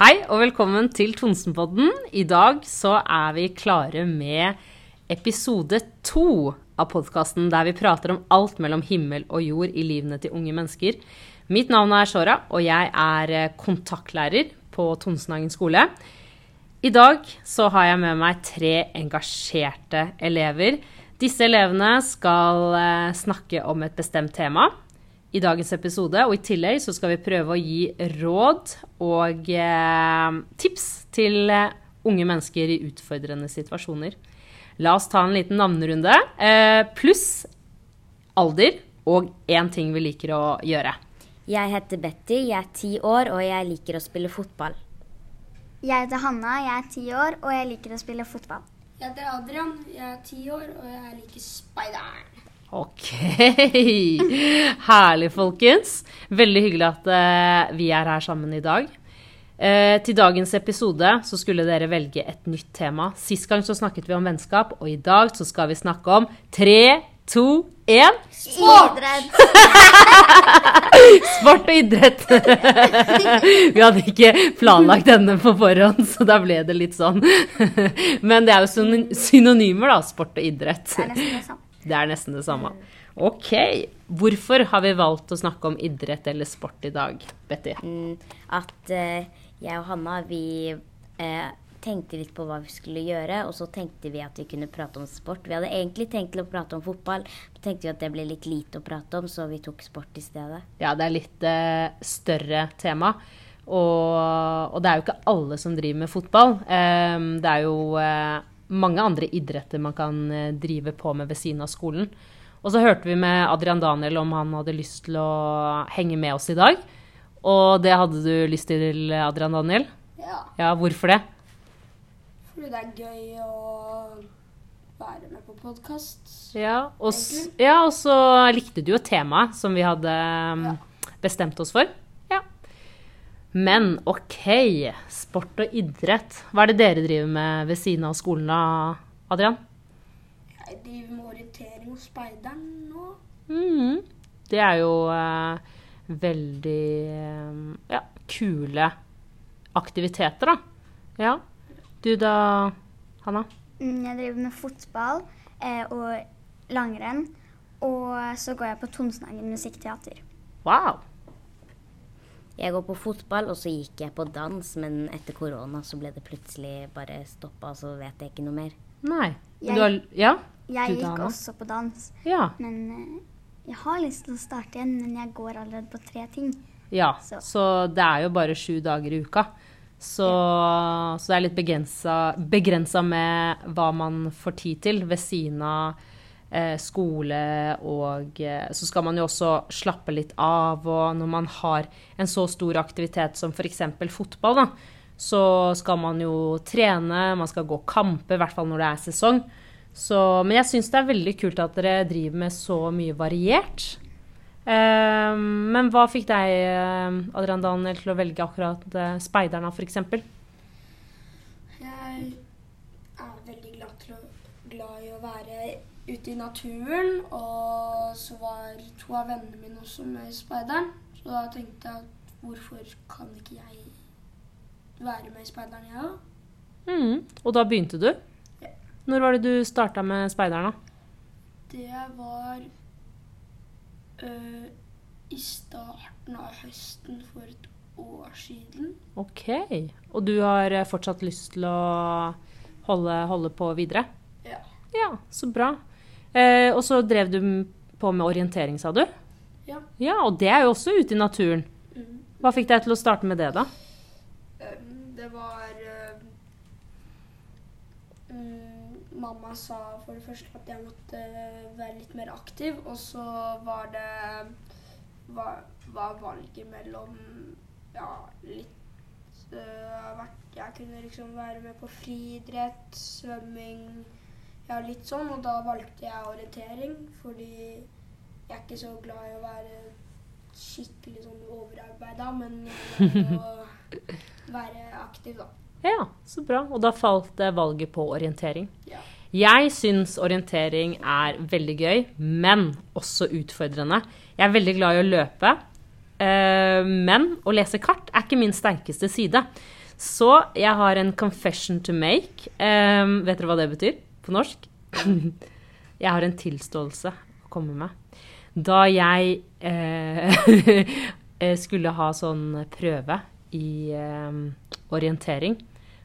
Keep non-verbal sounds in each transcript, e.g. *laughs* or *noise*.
Hei og velkommen til Tonsenpodden. I dag så er vi klare med episode to av podkasten der vi prater om alt mellom himmel og jord i livene til unge mennesker. Mitt navn er Shora, og jeg er eh, kontaktlærer på Tonsenhagen skole. I dag så har jeg med meg tre engasjerte elever. Disse elevene skal eh, snakke om et bestemt tema i dagens episode. Og i tillegg så skal vi prøve å gi råd og eh, tips til eh, unge mennesker i utfordrende situasjoner. La oss ta en liten navnerunde. Eh, pluss alder og én ting vi liker å gjøre. Jeg heter Betty, jeg er ti år og jeg liker å spille fotball. Jeg heter Hanna, jeg er ti år og jeg liker å spille fotball. Jeg heter Adrian, jeg er ti år og jeg liker speideren. Ok. *laughs* Herlig, folkens. Veldig hyggelig at uh, vi er her sammen i dag. Uh, til dagens episode så skulle dere velge et nytt tema. Sist gang så snakket vi om vennskap, og i dag så skal vi snakke om tre, to, én Idrett! *laughs* Sport og idrett. *laughs* vi hadde ikke planlagt denne på forhånd, så da ble det litt sånn. Men det er jo synonymer, da. Sport og idrett. Det er nesten det samme. Det er nesten det samme. Ok. Hvorfor har vi valgt å snakke om idrett eller sport i dag, Betty? Mm, At eh, jeg og Hanna vi eh, tenkte litt på hva vi skulle gjøre, og så tenkte vi at vi kunne prate om sport. Vi hadde egentlig tenkt til å prate om fotball, men tenkte vi at det ble litt lite å prate om, så vi tok sport i stedet. Ja, det er litt eh, større tema. Og, og det er jo ikke alle som driver med fotball. Ehm, det er jo eh, mange andre idretter man kan eh, drive på med ved siden av skolen. Og så hørte vi med Adrian Daniel om han hadde lyst til å henge med oss i dag. Og det hadde du lyst til, Adrian Daniel? Ja, Ja, hvorfor det? fordi det er gøy å være med på podkast. Ja, ja, og så likte du jo temaet som vi hadde ja. bestemt oss for. Men OK, sport og idrett. Hva er det dere driver med ved siden av skolen da, Adrian? Jeg driver med orientering hos speideren nå. Mm, Det er jo eh, veldig eh, ja, kule aktiviteter, da. Ja. Du da, Hanna? Mm, Jeg driver med fotball eh, og langrenn. Og så går jeg på Tonsenhagen musikkteater. Wow. Jeg går på fotball, og så gikk jeg på dans, men etter korona så ble det plutselig bare stoppa, og så vet jeg ikke noe mer. Nei. Jeg- du har Ja? Jeg Du gikk også på dans. Ja. Men eh, jeg har lyst til å starte igjen, men jeg går allerede på tre ting. Ja, Så. så det er jo bare sju dager i uka. Så, så det er litt begrensa, med hva man får tid til ved siden av skole og eh, Så skal man jo også slappe litt av, og når man har en så stor aktivitet som f.eks. fotball, da, så skal man jo trene, man skal gå kamper, i hvert fall når det er sesong. Så, men jeg syns det er veldig kult at dere driver med så mye variert. Eh, men hva fikk deg, eh, Adrian Daniel, til å velge akkurat speiderne, f.eks.? Jeg er veldig glad, til å, glad i å være ute i naturen. Og så var to av vennene mine også med i speideren. Så da tenkte jeg at hvorfor kan ikke jeg være med i speideren, jeg òg? Mm. Og da begynte du? Ja. Når var det du starta med Speideren, da? Det var øh, i starten av høsten for et år siden. Ok. Og du har eh, fortsatt lyst til å holde, holde på videre? Ja. Ja, så bra. Eh, og så drev du på med orientering, sa du? Ja. Ja, og det er jo også ute i naturen. Mm. Hva fikk deg til å starte med det, da? Det var um, Mamma sa for det første at jeg måtte være litt mer aktiv, og så var det var, var valget mellom ja, litt uh, Jeg kunne liksom være med på friidrett, svømming, ja, litt sånn, og da valgte jeg orientering, fordi jeg er ikke så glad i å være skikkelig sånn overarbeida, men jeg vil å *laughs* være aktiv, da. Ja, så bra. Og da falt det valget på orientering. Ja. Jeg syns orientering er veldig gøy, men også utfordrende. Jeg er veldig glad i å løpe, eh, men å lese kart er ikke min sterkeste side. Så jeg har en confession to make. Um, vet dere hva det betyr norsk? jeg har en tilståelse å komme med. Da jeg *laughs* eh, skulle ha sånn prøve i eh, orientering,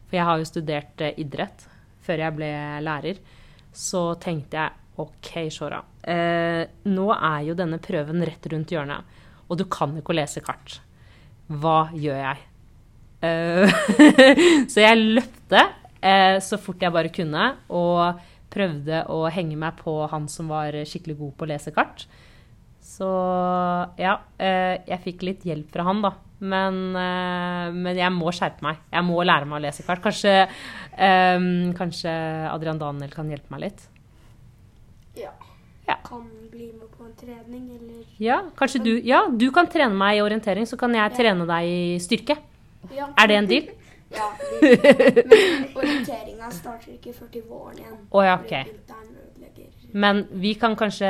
for jeg har jo studert eh, idrett før jeg ble lærer, så tenkte jeg OK, Shora. Eh, nå er jo denne prøven rett rundt hjørnet, og du kan ikke lese kart. Hva gjør jeg? Eh, *laughs* så jeg løpte eh, så fort jeg bare kunne, og prøvde å henge meg på han som var skikkelig god på å lese kart. Så ja, eh, jeg fikk litt hjelp fra han, da. Men, eh, men, jeg må skjerpe meg. Jeg må lære meg å lese kart. Kanskje, um, kanskje Adrian Daniel kan hjelpe meg litt? Ja. ja. Kan bli med på en trening, eller Ja, kanskje du Ja, du kan trene meg i orientering, så kan jeg trene deg i styrke. Ja. Er det en deal? *laughs* ja. Men orienteringa starter ikke før til våren igjen. Oh, ja, ok. Men vi kan kanskje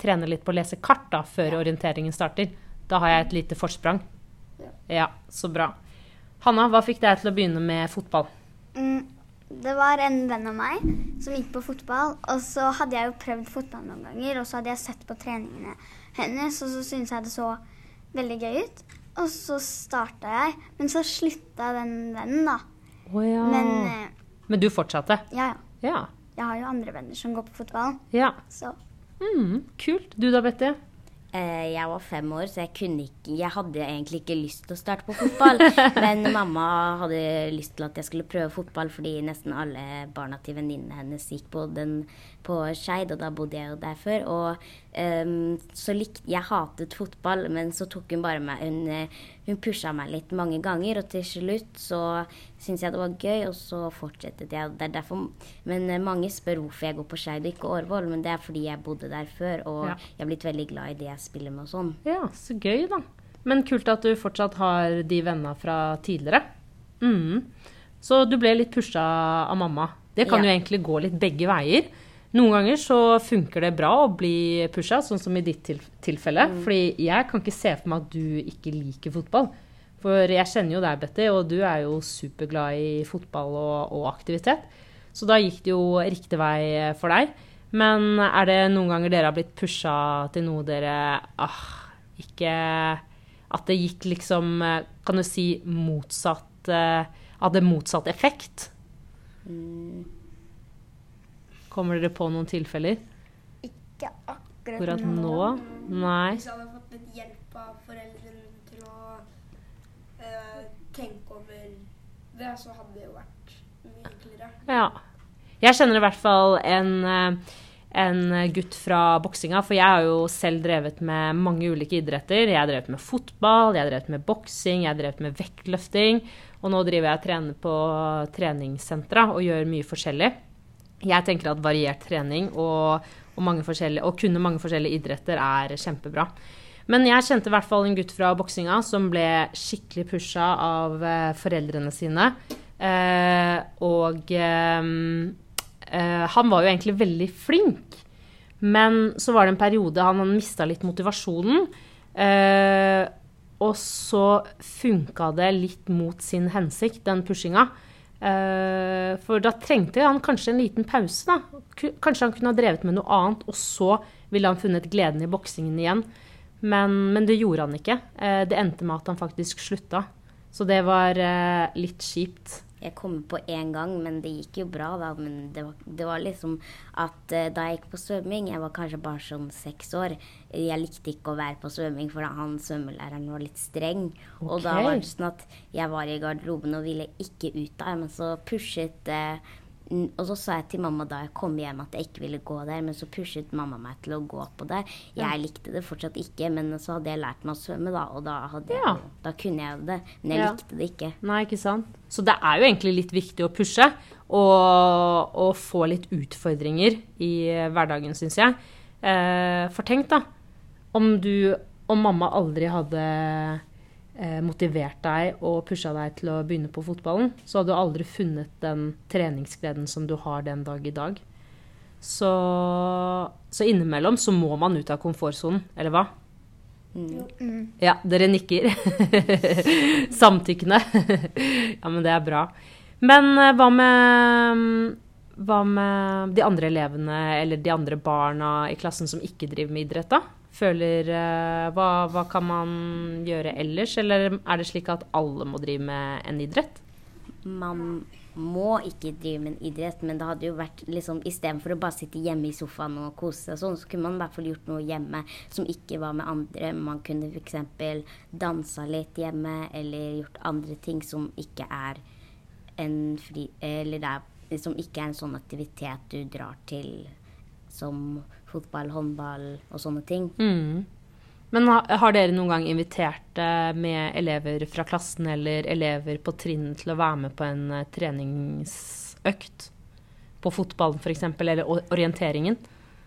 trene litt på å lese kart da, før orienteringen starter. Da har jeg et lite forsprang. Ja, så bra. Hanna, hva fikk deg til å begynne med fotball? Mm, det var en venn av meg som gikk på fotball. Og så hadde jeg jo prøvd fotball noen ganger, og så hadde jeg sett på treningene hennes, og så syntes jeg det så veldig gøy ut. Og så starta jeg, men så slutta den vennen, da. Oh, ja. men, eh, men, du fortsatte? Ja, ja. ja. Jeg har jo andre venner som går på fotball. Ja. Så. Mm, kult. Du da, Betty? Eh, jeg var fem år, så jeg kunne ikke Jeg hadde egentlig ikke lyst til å starte på fotball. *laughs* men mamma hadde lyst til at jeg skulle prøve fotball, fordi nesten alle barna til venninnene hennes gikk på den på Skeid, og da bodde jeg jo der før. Og um, så likte Jeg hatet fotball, men så tok hun bare meg Hun, eh, hun pusha meg litt mange ganger, og til slutt så syntes jeg det var gøy, og så fortsatte jeg. Det er derfor, men eh, mange spør hvorfor jeg går på Skeid og ikke Årvoll, men det er fordi jeg bodde der før, og ja. jeg er blitt veldig glad i det jeg spiller med og sånn. Ja, så gøy, da. Men kult at du fortsatt har de vennene fra tidligere. Mm. Så du ble litt pusha av mamma. Det kan ja. jo egentlig gå litt begge veier. Noen ganger så funker det bra å bli pusha, sånn som i ditt tilfelle. Mm. Fordi jeg kan ikke se for meg at du ikke liker fotball. For jeg kjenner jo deg, Betty, og du er jo superglad i fotball og, og aktivitet. Så da gikk det jo riktig vei for deg. Men er det noen ganger dere har blitt pusha til noe dere ah, ikke At det gikk liksom Kan du si motsatt eh, Hadde motsatt effekt? Mm. Kommer dere på noen tilfeller? Ikke akkurat, akkurat nå. Nei. Hvis jeg hadde fått litt hjelp av foreldrene til å uh, tenke over det, så hadde det jo vært mye enklere. Ja. Jeg kjenner i hvert fall en, eh, en gutt fra boksinga, for jeg har jo selv drevet med mange ulike idretter. Jeg har drevet med fotball, jeg har drevet med boksing, jeg har drevet med vektløfting. Og nå driver jeg og trener på treningssentra og gjør mye forskjellig. Jeg tenker at variert trening og, og, og kunne mange forskjellige idretter er kjempebra. Men jeg kjente i hvert fall en gutt fra boksinga som ble skikkelig pusha av eh, foreldrene sine. Eh, og eh, eh, han var jo egentlig veldig flink. Men så var det en periode han hadde mista litt motivasjonen. Eh, og så funka det litt mot sin hensikt, den pushinga. Uh, for da trengte han kanskje en liten pause. da. Kanskje han kunne ha drevet med noe annet, og så ville han funnet gleden i boksingen igjen. Men, men det gjorde han ikke. Uh, det endte med at han faktisk slutta. Så det var uh, litt kjipt. Jeg kom på én gang, men det gikk jo bra, da. Men det var, det var liksom at uh, da jeg gikk på svømming, jeg var kanskje bare sånn seks år, jeg likte ikke å være på svømming, for da han svømmelæreren var litt streng. Okay. Og da var det sånn at jeg var i garderoben og ville ikke ut der, men så pushet uh, og så sa jeg til mamma da jeg kom hjem at jeg ikke ville gå der, men så pushet mamma meg til å gå på det. Jeg likte det fortsatt ikke, men så hadde jeg lært meg å svømme, da, og da, jeg, ja. da kunne jeg det. Men jeg ja. likte det ikke. Nei, ikke sant. Så det er jo egentlig litt viktig å pushe og, og få litt utfordringer i hverdagen, syns jeg. Eh, for tenk, da, om du og mamma aldri hadde motivert deg og pusha deg til å begynne på fotballen, så hadde du aldri funnet den treningsgleden som du har den dag i dag. Så, så innimellom så må man ut av komfortsonen, eller hva? Mm. Ja, dere nikker. *laughs* Samtykkende. *laughs* ja, men det er bra. Men eh, hva med hva med de andre elevene eller de andre barna i klassen som ikke driver med idrett, da? Føler eh, hva, hva kan man gjøre ellers, eller er det slik at alle må drive med en idrett? Man må ikke drive med en idrett, men det hadde jo vært liksom Istedenfor å bare sitte hjemme i sofaen og kose seg sånn, så kunne man i hvert fall gjort noe hjemme som ikke var med andre. Man kunne f.eks. dansa litt hjemme, eller gjort andre ting som ikke er en fri... Eller det er, som ikke er en sånn aktivitet du drar til som fotball, håndball og sånne ting. Mm. Men har, har dere noen gang invitert eh, med elever fra klassen eller elever på trinn til å være med på en eh, treningsøkt? På fotballen f.eks., eller orienteringen?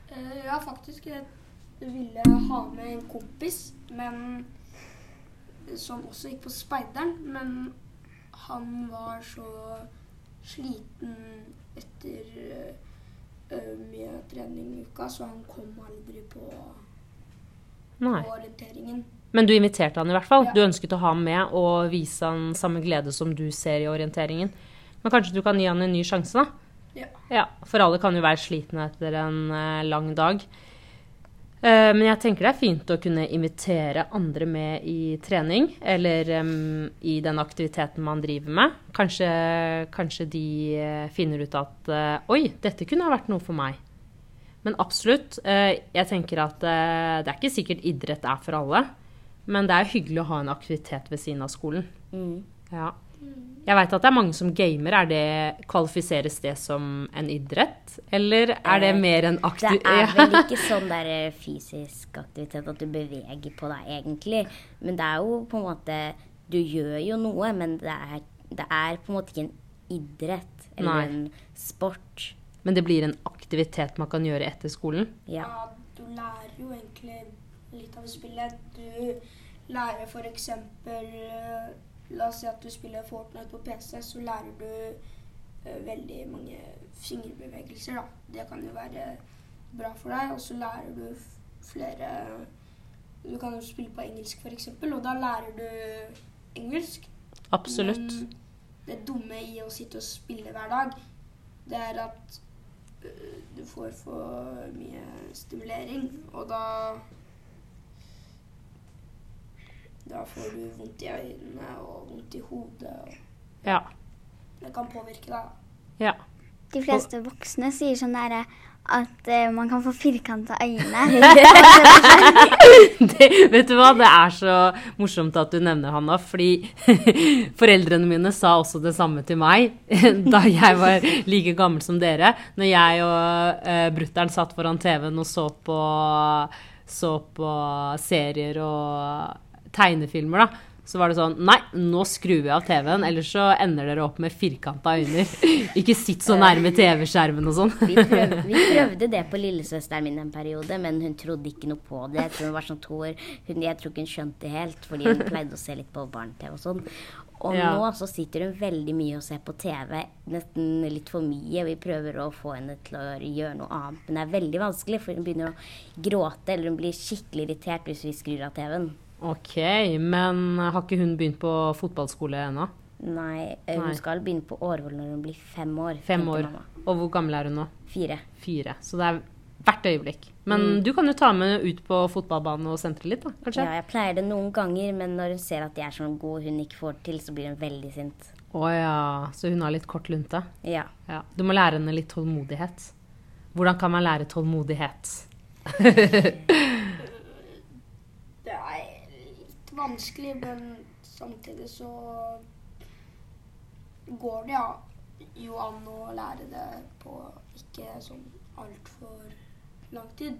Eh, ja, faktisk. Jeg ville ha med en kompis, men som også gikk på speideren. Men han var så sliten etter mye trening i uka, så han kom aldri på, på orienteringen. Men du inviterte han i hvert fall. Ja. Du ønsket å ha ham med og vise han samme glede som du ser i orienteringen. Men kanskje du kan gi han en ny sjanse, da? Ja. Ja, for alle kan jo være slitne etter en eh, lang dag. Eh, men jeg tenker det er fint å kunne invitere andre med i trening, eller um, i den aktiviteten man driver med. Kanskje, kanskje de eh, finner ut at uh, Oi, dette kunne ha vært noe for meg. Men absolutt. Uh, jeg tenker at det er ikke sikkert idrett er for alle. Men det er hyggelig å ha en aktivitet ved siden av skolen. Mm. Ja. Jeg veit at det er mange som gamer. Er det, kvalifiseres det som en idrett? Eller er det Eh, mer en Det er *laughs* vel ikke sånn der eh, fysisk aktivitet at du beveger på deg, egentlig. Men det er jo på en måte Du gjør jo noe, men det er, det er på en måte ikke en idrett eller Nei. en sport. Men det blir en aktivitet man kan gjøre etter skolen? Ja. Ja, du lærer jo egentlig litt av spillet. Du lærer f.eks. La oss si at du spiller Fortnite på PC, så lærer du uh, veldig mange fingerbevegelser. Da. Det kan jo være bra for deg. Og så lærer du flere Du kan jo spille på engelsk f.eks., og da lærer du engelsk. Absolutt. Men det dumme i å sitte og spille hver dag, det er at uh, du får for mye stimulering, og da Da får du vondt i øynene og vondt i hodet. og Ja. Det kan påvirke deg. ja. De fleste voksne sier sånn derre at uh, man kan få firkanta øyne. *laughs* *laughs* Det, vet du hva, det er så morsomt at du nevner Hanna, fordi *laughs* foreldrene mine sa også det samme til meg da jeg var like gammel som dere. Når jeg og uh, brutter'n satt foran TV-en og så på, så på serier og tegnefilmer, da. Så var det sånn Nei, nå skrur vi av TV-en, ellers så ender dere opp med firkanta øyne. *laughs* Ikke sitt så nærme TV-skjermen og sånn. Vi, *laughs* vi prøvde det på lillesøsteren min en periode, men hun trodde ikke noe på det. Jeg tror hun var sånn to år. Hun, jeg tror ikke hun skjønte det helt, fordi hun pleide å se litt på barne-TV og sånn. Og Ja. nå så sitter hun veldig mye og ser på TV, nesten litt for mye. Vi prøver å få henne til å gjøre noe annet, men det er veldig vanskelig, for hun begynner å gråte, eller hun blir skikkelig irritert hvis vi skrur av TV-en. Ok, men har ikke hun begynt på fotballskole ennå? Nei, eh, hun Nei. skal begynne på Årvoll når hun blir fem år. Fem år. Og hvor gammel er hun nå? Fire. Fire. Så det er hvert øyeblikk. Men Mm. du kan jo ta med ut på fotballbanen og sentre litt, da, kanskje? Ja, jeg pleier det noen ganger, men når hun ser at jeg er så god hun ikke får til, så blir hun veldig sint. Å ja. Så hun har litt kort lunte? Ja. Ja. Du må lære henne litt tålmodighet. Hvordan kan man lære tålmodighet? *laughs* Det er litt vanskelig, men samtidig så går det ja, jo an å lære det på ikke sånn altfor lang tid.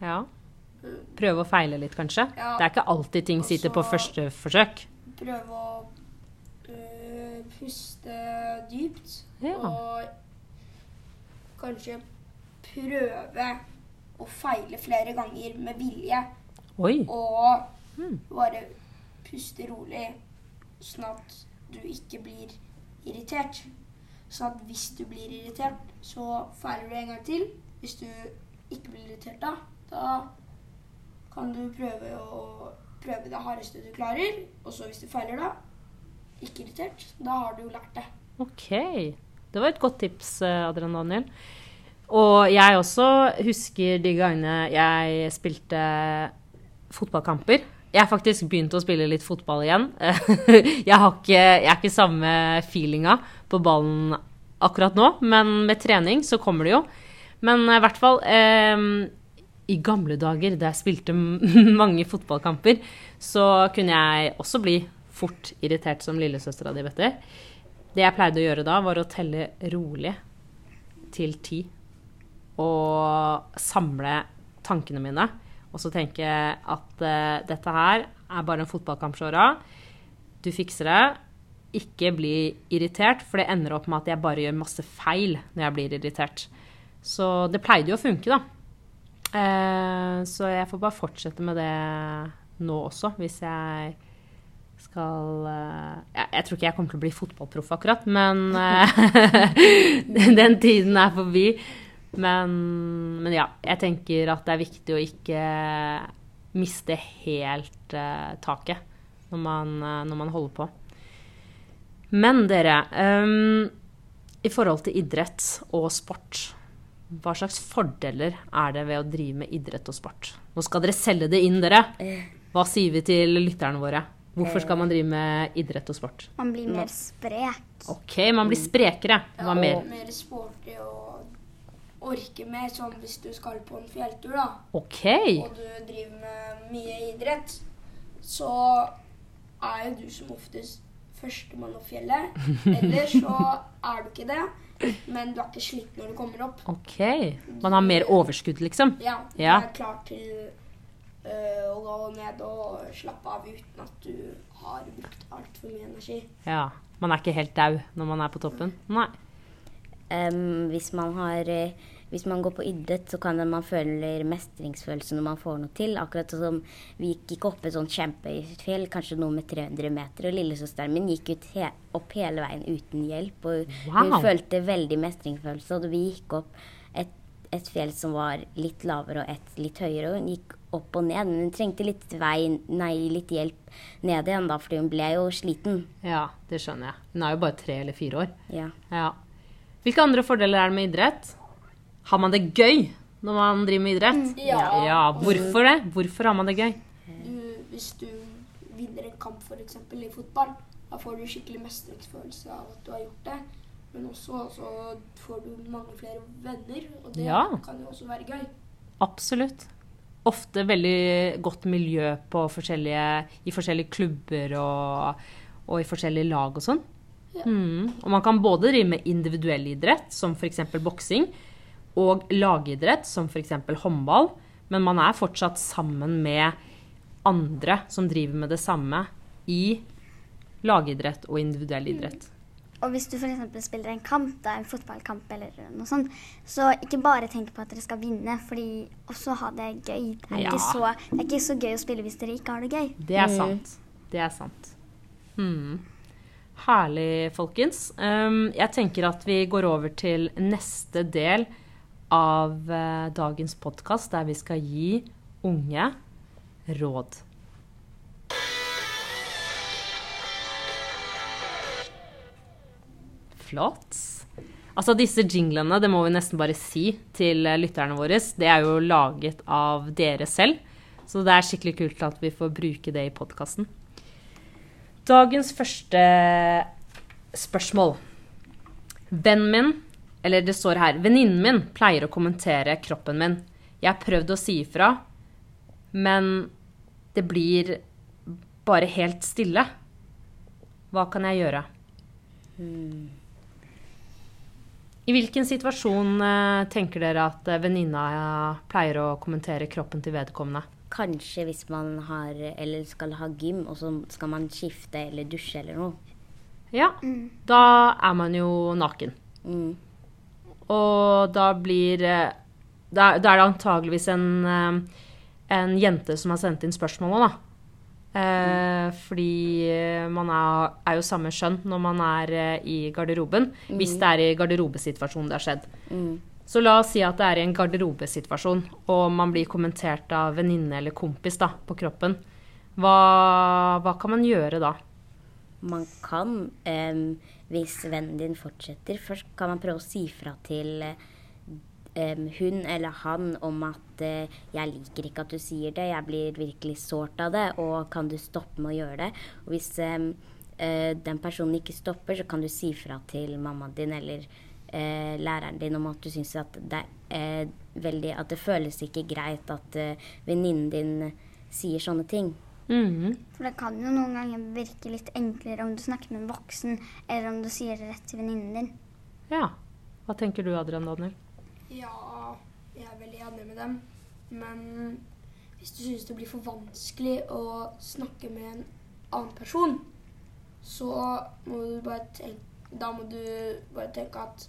Ja. Prøve og feile litt, kanskje? Ja. Det er ikke alltid ting sitter på første forsøk. Prøve å øh, puste dypt. Ja. Og kanskje prøve å feile flere ganger med vilje. Oi. Og Mm. bare puste rolig, sånn at du ikke blir irritert. Så at hvis du blir irritert, så feiler du en gang til. Hvis du ikke blir irritert da, da kan du prøve å prøve det hardeste du klarer. Og så hvis du feiler da, ikke irritert. Da har du jo lært det. Ok. Det var et godt tips, eh, Adrian Daniel. Og jeg også husker de gangene jeg spilte fotballkamper. Jeg har faktisk begynt å spille litt fotball igjen. *laughs* Jeg har ikke, jeg har ikke samme feelinga på ballen akkurat nå, men med trening så kommer det jo. Men i hvert fall eh, i gamle dager, da jeg spilte *laughs* mange fotballkamper, så kunne jeg også bli fort irritert som lillesøstera di, vet du. Det jeg pleide å gjøre da, var å telle rolig til ti. Og samle tankene mine. Og så tenke at uh, dette her er bare en fotballkamp, Shora. Du fikser det. Ikke bli irritert, for det ender opp med at jeg bare gjør masse feil når jeg blir irritert. Så det pleide jo å funke, da. Uh, så jeg får bare fortsette med det nå også, hvis jeg skal uh, jeg, jeg, tror ikke jeg kommer til å bli fotballproff akkurat, men *laughs* den tiden er forbi. Men, men, ja, jeg tenker at det er viktig å ikke miste helt uh, taket når man, uh, når man, holder på. Men dere, um, i forhold til idrett og sport, hva slags fordeler er det ved å drive med idrett og sport? Nå skal dere selge det inn, dere. Hva sier vi til lytterne våre? Hvorfor skal man drive med idrett og sport? Man blir mer sprek. Ok, man blir sprekere. Hva ja, mer? Mer sporty og orke mer, sånn hvis du skal på en fjelltur, da, Ok. og du driver med mye idrett, så er jo du som oftest førstemann opp fjellet. Eller så *laughs* er du ikke det, men du er ikke slitt når du kommer opp. Ok. Man har mer overskudd, liksom? Ja, du Ja. er klar til øh, å gå ned og slappe av uten at du har brukt altfor mye energi. Ja. Man er ikke helt dau når man er på toppen? Nei. Um, hvis, man har, eh, hvis man går på idrett, så kan man føle mestringsfølelse når man får noe til. Akkurat som vi gikk ikke opp et sånt kjempehøyt fjell, kanskje noe med 300 meter. Og lillesøsteren min gikk ut he opp hele veien uten hjelp. Og hun Wow. følte veldig mestringsfølelse. Og vi gikk opp et, et fjell som var litt lavere og et litt høyere. Og hun gikk opp og ned, men hun trengte litt vei, nei, litt hjelp ned igjen, da, fordi hun ble jo sliten. Ja, det skjønner jeg. Hun er jo bare tre eller fire år. Ja. Ja. Hvilke andre fordeler er det med idrett? Har man det gøy når man driver med idrett? Ja. ja. Hvorfor det? Hvorfor har man det gøy? Du, hvis du vinner en kamp for eksempel, i fotball, da får du skikkelig mestringsfølelse av at du har gjort det. Men også så får du mange flere venner, og det Ja. kan jo også være gøy. Absolutt. Ofte veldig godt miljø på forskjellige, i forskjellige klubber og, og i forskjellige lag og sånn. Ja. Mm. Og man kan både drive med individuell idrett, som f.eks. boksing, og lagidrett, som f.eks. håndball. Men man er fortsatt sammen med andre som driver med det samme i lagidrett og individuell idrett. Og hvis du f.eks. spiller en kamp, da, en fotballkamp eller noe sånt, så ikke bare tenk på at dere skal vinne, fordi også ha det gøy. Det er, Ja. ikke, så, det er ikke så gøy å spille hvis dere ikke har det gøy. Det er sant. Det er sant. Hmm. Herlig, folkens. Um, jeg tenker at vi går over til neste del av eh, dagens podkast, der vi skal gi unge råd. Flott. Altså disse jinglene, det må vi nesten bare si til eh, lytterne våre, det er jo laget av dere selv. Så det er skikkelig kult at vi får bruke det i podkasten. Dagens første spørsmål. Vennen min, eller det står her Venninnen min pleier å kommentere kroppen min. Jeg har prøvd å si ifra, men det blir bare helt stille. Hva kan jeg gjøre? I hvilken situasjon eh, tenker dere at eh, venninna eh, pleier å kommentere kroppen til vedkommende? Kanskje hvis man har, eller skal ha gym, og så skal man skifte eller dusje eller noe. Ja, da er man jo naken. Mm. Og da blir eh, Da, da er det antageligvis en, eh, en jente som har sendt inn spørsmålet, da. Eh, fordi eh, man er, er jo samme skjønn når man er i garderoben. Hvis det er i garderobesituasjonen det har skjedd. Mm. Så la oss si at det er i en garderobesituasjon, og man blir kommentert av venninne eller kompis da, på kroppen. Hva, hva kan man gjøre da? Man kan, em, hvis vennen din fortsetter, først kan man prøve å si fra til um, hun eller han om at uh, 'jeg liker ikke at du sier det, jeg blir virkelig sårt av det', og kan du stoppe med å gjøre det? Og hvis um, uh, den personen ikke stopper, så kan du si fra til mammaen din eller uh, læreren din om at du syns at det er veldig At det føles ikke greit at venninnen din sier sånne ting. Mhm. For det kan jo noen ganger virke litt enklere om du snakker med en voksen, eller om du sier det rett til venninnen din. Ja. Hva tenker du, Adrian Daniel? Ja, jeg er veldig enig med dem. Men hvis du syns det blir for vanskelig å snakke med en annen person, så må du bare tenke Da må du bare tenke at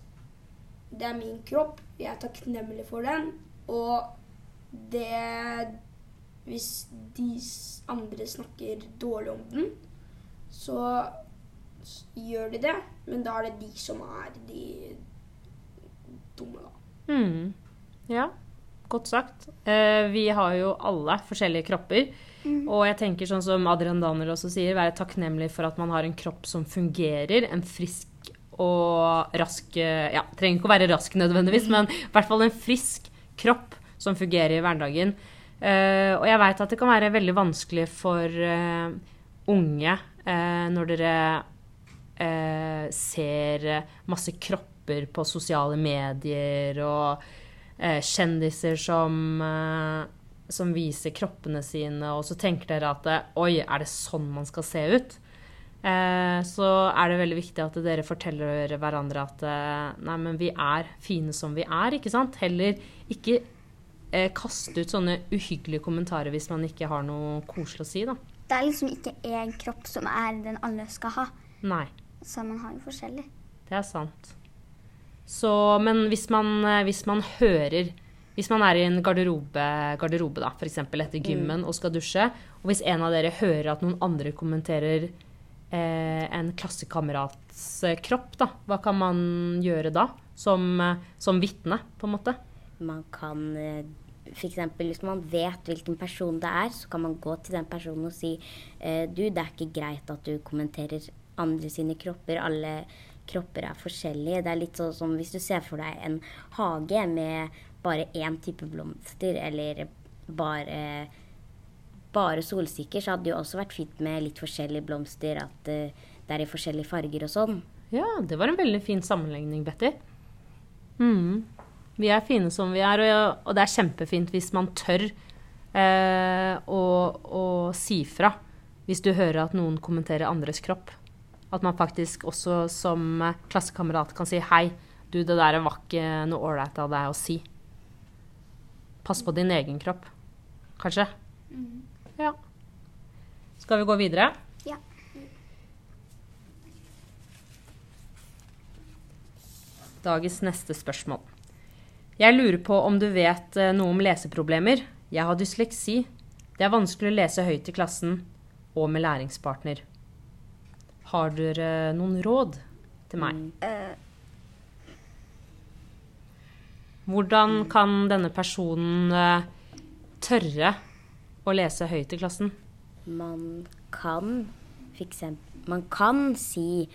det er min kropp, jeg er takknemlig for den, og det Hvis de andre snakker dårlig om den, så gjør de det, men da er det de som er de dumme, da. Mm. Ja, godt sagt. Eh, vi har jo alle forskjellige kropper. Og jeg tenker sånn som Adrian Daniel også sier, være takknemlig for at man har en kropp som fungerer. En frisk og rask eh, Ja, trenger ikke å være rask nødvendigvis, men i hvert fall en frisk kropp som fungerer i hverdagen. Eh, og jeg veit at det kan være veldig vanskelig for uh, unge uh, når dere ser masse kropper på sosiale medier og kjendiser som, som viser kroppene sine, og så tenker dere at oi, er det sånn man skal se ut? Så er det veldig viktig at dere forteller hverandre at nei, men vi er fine som vi er, ikke sant? Heller ikke eh, kaste ut sånne uhyggelige kommentarer hvis man ikke har noe koselig å si, da. Det er liksom ikke én kropp som er den alle skal ha. Nei. Så man har jo forskjellig. Det er sant. Så, men hvis man, eh, hvis man hører Hvis man er i en garderobe, garderobe da, f.eks. etter gymmen og skal dusje, og hvis en av dere hører at noen andre kommenterer eh, en klassekamerats eh, kropp, da, hva kan man gjøre da? Som, eh, som vitne, på en måte? Man kan eksempel, Hvis man vet hvilken person det er, så kan man gå til den personen og si eh, du, det er ikke greit at du kommenterer andre sine kropper. Alle kropper er forskjellige. Det er litt sånn som hvis du ser for deg en hage med bare én type blomster, eller bare, bare solsikker, så hadde det jo også vært fint med litt forskjellige blomster, at eh, det er i forskjellige farger og sånn. Ja, det var en veldig fin sammenligning, Betty. Mm. Vi er fine som vi er, og, og det er kjempefint hvis man tør eh, å, å si fra hvis du hører at noen kommenterer andres kropp. At man faktisk også som klassekamerat kan si hei, du, det der var ikke noe ålreit av deg å si. Pass på din egen kropp, kanskje. Ja. Skal vi gå videre? Ja. Dagens neste spørsmål. Jeg lurer på om du vet eh, noe om leseproblemer. Jeg har dysleksi. Det er vanskelig å lese høyt i klassen og med læringspartner. Har dere noen råd til meg? Hvordan kan denne personen eh, tørre å lese høyt i klassen? Man kan f.eks. Man kan si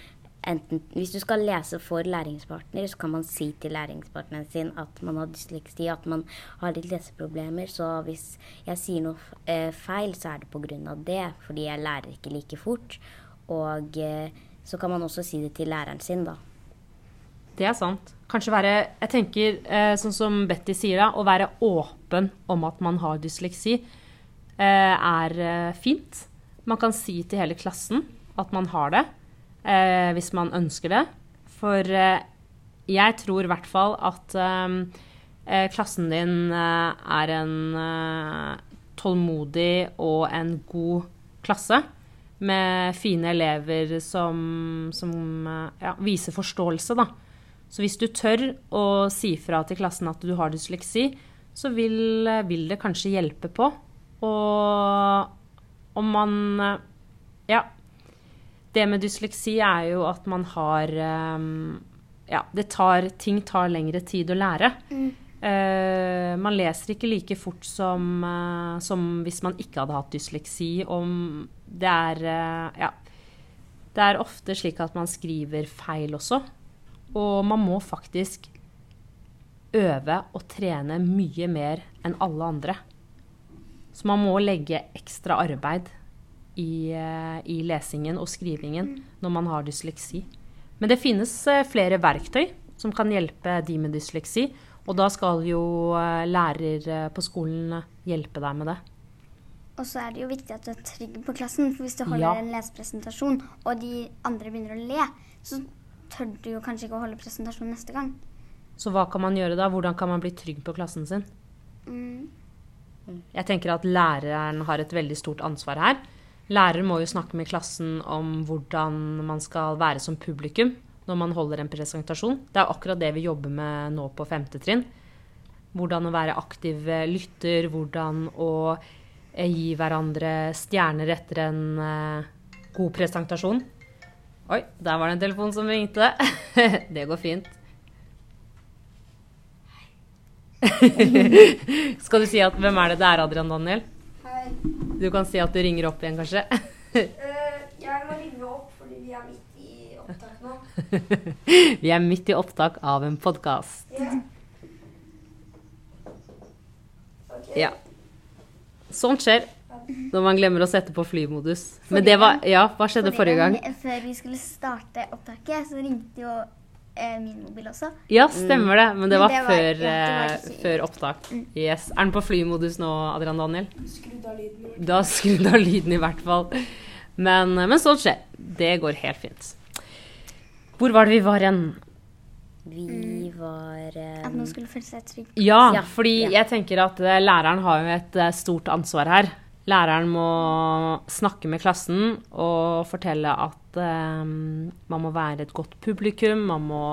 enten Hvis du skal lese for læringspartner, så kan man si til læringspartneren sin at man har dysleksi, at man har litt leseproblemer. Så hvis jeg sier noe eh, feil, så er det pga. det, fordi jeg lærer ikke like fort. Og eh, så kan man også si det til læreren sin, da. Det er sant. Kanskje være Jeg tenker, eh, sånn som Betty sier, da, å være åpen om at man har dysleksi, er fint. Man kan si til hele klassen at man har det, eh, hvis man ønsker det. For eh, jeg tror i hvert fall at eh, eh, klassen din eh, er en eh, tålmodig og en god klasse. Med fine elever som, som ja, viser forståelse, da. Så hvis du tør å si fra til klassen at du har dysleksi, så vil, vil det kanskje hjelpe på. Og om man Ja. Det med dysleksi er jo at man har eh, ja, det tar, ting tar lengre tid å lære. Eh, man leser ikke like fort som, eh, som hvis man ikke hadde hatt dysleksi. Om det er eh, Ja. Det er ofte slik at man skriver feil også. Og man må faktisk øve og trene mye mer enn alle andre. Så man må legge ekstra arbeid i, eh, i lesingen og skrivingen når man har dysleksi. Men det finnes eh, flere verktøy som kan hjelpe de med dysleksi. Og da skal jo eh, lærer på skolen hjelpe deg med det. Og så er det jo viktig at du er trygg på klassen. For hvis du holder Ja. en lesepresentasjon, og de andre begynner å le, så tør du jo kanskje ikke å holde presentasjon neste gang. Så hva kan man gjøre da? Hvordan kan man bli trygg på klassen sin? Mm. Jeg tenker at læreren har et veldig stort ansvar her. Lærer må jo snakke med klassen om hvordan man skal være som publikum når man holder en presentasjon. Det er akkurat det vi jobber med nå på femte trinn. Hvordan å være aktiv eh, lytter, hvordan å eh, gi hverandre stjerner etter en eh, god presentasjon. Oi, der var det en telefon som ringte. *laughs* det går fint. *laughs* Skal du si at hvem er det det er, Adrian Daniel? Du kan si at du ringer opp igjen, kanskje. Eh, jeg må ringe opp fordi vi er midt i opptak nå. *laughs* Vi er midt i opptak av en podkast. Ja. Okay. Ja. Sånt skjer når man glemmer å sette på flymodus. Men det var Ja, hva skjedde forrige gang? Før vi skulle starte opptaket, så ringte jo min mobil også. Ja, stemmer det. Men det Men var, det var- før, ja, det var eh, ikke- før opptak. Yes. Er den på flymodus nå, Adrian Daniel? Skrudd av lyden. Du har skrudd av lyden i hvert fall. Men, men sånt skjer. Det går helt fint. Hvor var det vi var igjen? Vi var um... At man skulle føle seg trygg. Ja, Ja, fordi ja. jeg tenker at eh, læreren har jo et eh, stort ansvar her. Læreren må snakke med klassen og fortelle at eh, man må være et godt publikum, man må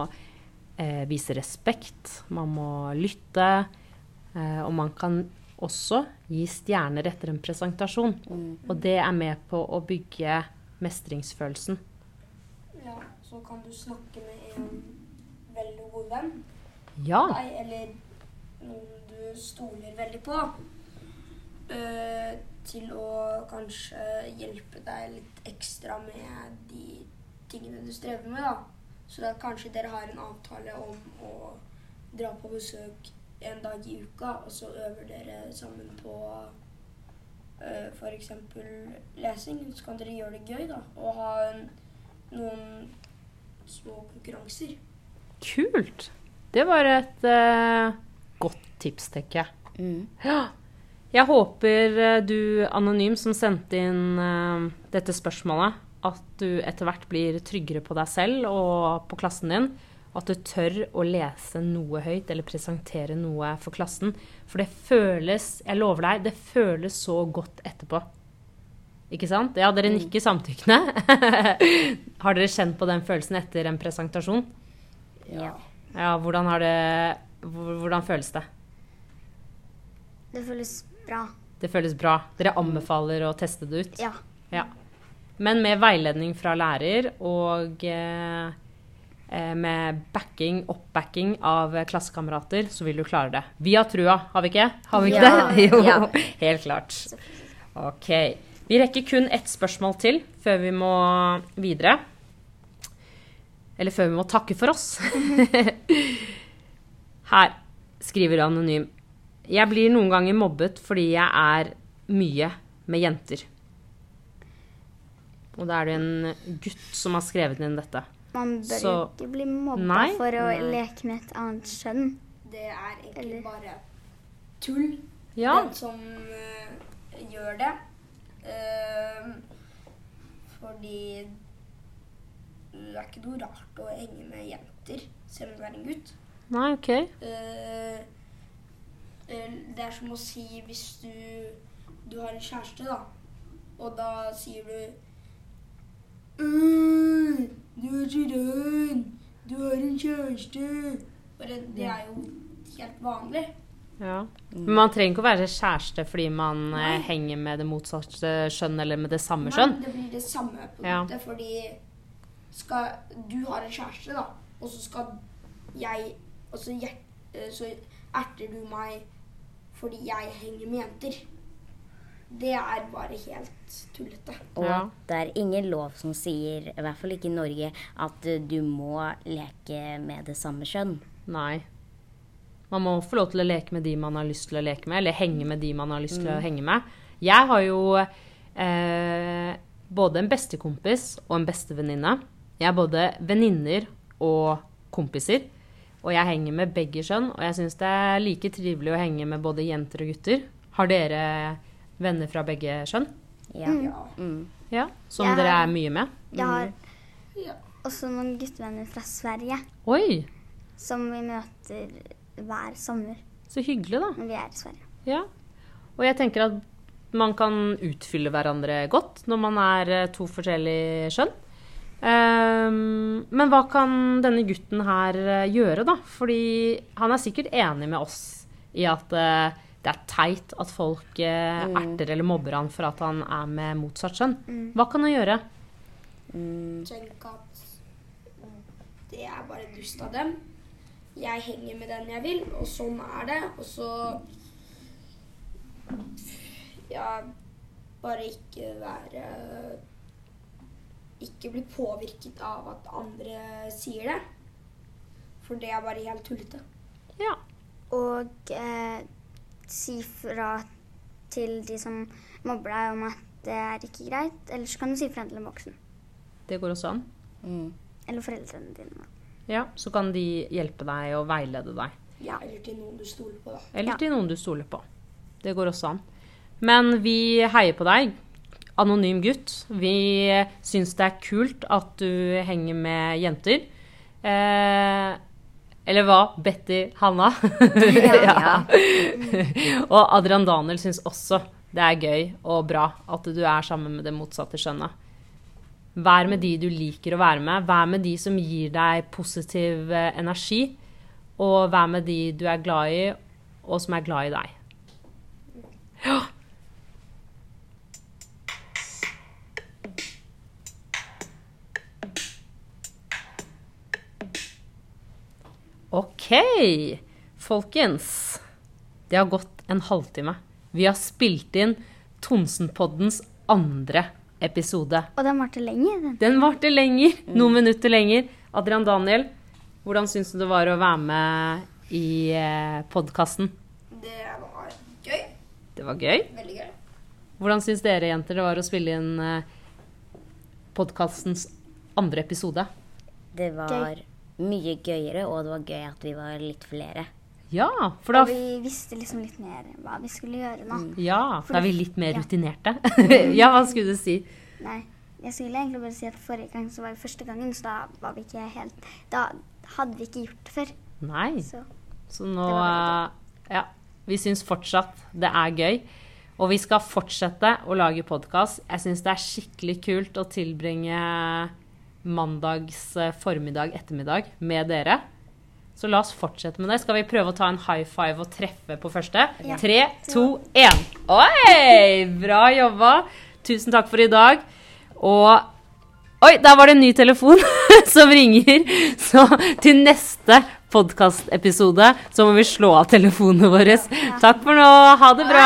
eh, vise respekt, man må lytte. Eh, og man kan også gi stjerner etter en presentasjon. Og det er med på å bygge mestringsfølelsen. Ja, så kan du snakke med en veldig god venn. Ja. eller noen du stoler veldig på, eh, til å kanskje hjelpe deg litt ekstra med de tingene du strever med, da. Så at kanskje dere har en avtale om å dra på besøk en dag i uka, og så øver dere sammen på uh, f.eks. lesing. Så kan dere gjøre det gøy, da, og ha en, noen små konkurranser. Kult. Det var et uh, godt tips, tenker jeg. mm. Ja. Jeg håper eh, du, anonym, som sendte inn uh, dette spørsmålet, at du etter hvert blir tryggere på deg selv og på klassen din. Og at du tør å lese noe høyt eller presentere noe for klassen. For det føles, jeg lover deg, det føles så godt etterpå. Ikke sant? Ja, dere nikker samtykkende. *laughs* Har dere kjent på den følelsen etter en presentasjon? Ja. Ja, hvordan har det Hvordan føles det? Det føles bra. Det føles bra. Dere anbefaler å teste det ut? Ja. Ja. Men med veiledning fra lærer og eh, eh, med backing, oppbacking av klassekamerater, så vil du klare det. Vi har trua, har vi ikke? Har vi ikke Ja. det? *laughs* Jo, Ja. helt klart. Ok. Vi rekker kun ett spørsmål til før vi må videre. Eller før vi må takke for oss. *laughs* Her skriver Anonym. Jeg blir noen ganger mobbet fordi jeg er mye med jenter. Og da er det en gutt som har skrevet inn dette. Man bør Så- jo ikke bli mobba Nei. for å Nei. leke med et annet skjønn. Det er egentlig Eller- bare tull. Ja. Den som uh, gjør det. Uh, fordi det er ikke noe rart å henge med jenter, selv om du er en gutt. Nei, OK. Eh, det er som å si hvis du, du har en kjæreste, da, og da sier du «Øh, Du er så ren. Du har en kjæreste. Bare, det er jo helt vanlig. Ja. Men man trenger ikke å være kjæreste fordi man Nei. henger med det motsatte skjønn eller med det samme skjønn. Men det blir det samme på en Ja. måte, fordi skal, du har en kjæreste, da. og så skal jeg Og så, eh, så erter du meg fordi jeg henger med jenter. Det er bare helt tullete. Og Ja. det er ingen lov som sier, i hvert fall ikke i Norge, at du må leke med det samme kjønn. Nei. Man må få lov til å leke med de man har lyst til å leke med, eller henge med de man har lyst til å henge med. Jeg har jo eh, både en bestekompis og en bestevenninne. Jeg er både venninner og kompiser. Og jeg henger med begge kjønn, og jeg syns det er like trivelig å henge med både jenter og gutter. Har dere venner fra begge kjønn? Ja. Ja. Mm. Ja. Som Jeg dere er mye med? Jeg har mm. også noen guttevenner fra Sverige Oi, som vi møter hver sommer så hyggelig, da. når vi er i Sverige. Ja. Og jeg tenker at man kan utfylle hverandre godt når man er eh, to forskjellige kjønn. Ehm, men hva kan denne gutten her eh, gjøre, da? Fordi han er sikkert enig med oss i at uh, det er teit at folk eh, erter eller mobber han for at han er med motsatt kjønn. Hva kan han gjøre? Mm. Tenk at det er bare dust av dem. Jeg henger med den jeg vil, og sånn er det. Og så Ja, bare ikke være Ikke bli påvirket av at andre sier det. For det er bare helt tullete. Ja. Og eh, si fra til de som mobber deg om at det er ikke greit. Eller så kan du si fra til en voksen. Det går også an. Mm. Eller foreldrene dine. Ja, Så kan de hjelpe deg og veilede deg. Ja, eller til noen du stoler på, da. Eller Ja. til noen du stoler på. Det går også an. Men vi heier på deg, anonym gutt. Vi syns det er kult at du henger med jenter. Eh, eller hva? Betty Hanna? *laughs* ja. og Adrian Daniel syns også det er gøy og bra at du er sammen med det motsatte kjønnet. Vær med de du liker å være med. Vær med de som gir deg positiv eh, energi. Og vær med de du er glad i, og som er glad i deg. Ja. OK, folkens. Det har gått en halvtime. Vi har spilt inn Tonsenpoddens andre episode. Og den varte lenger. Den. Den varte lenger, noen minutter lenger. Adrian Daniel, hvordan syns du det var å være med i eh, podkasten? Det var gøy. Det var gøy. Veldig gøy. Hvordan syns dere jenter det var å spille inn eh, podkastens andre episode? Det var mye gøyere, og det var gøy at vi var litt flere. Ja, for da, Og vi visste liksom litt mer hva vi skulle gjøre nå. ja, for da er vi litt mer Ja. rutinerte. *laughs* ja, hva skulle du si? Nei, jeg skulle egentlig bare si at forrige gang så var det første gangen, så da var vi ikke helt Da hadde vi ikke gjort det før. Nei. Så Så nå Ja. Vi syns fortsatt det er gøy. Og vi skal fortsette å lage podkast. Jeg syns det er skikkelig kult å tilbringe mandags formiddag, ettermiddag med dere. Så la oss fortsette med det. Skal vi prøve å ta en high five og treffe på første? Ja. Tre, to, én. Oi! Bra jobba. Tusen takk for i dag. Og Oi, der var det en ny telefon *laughs* som ringer. Så til neste podkastepisode så må vi slå av telefonene våre. Takk for nå. Ha det bra.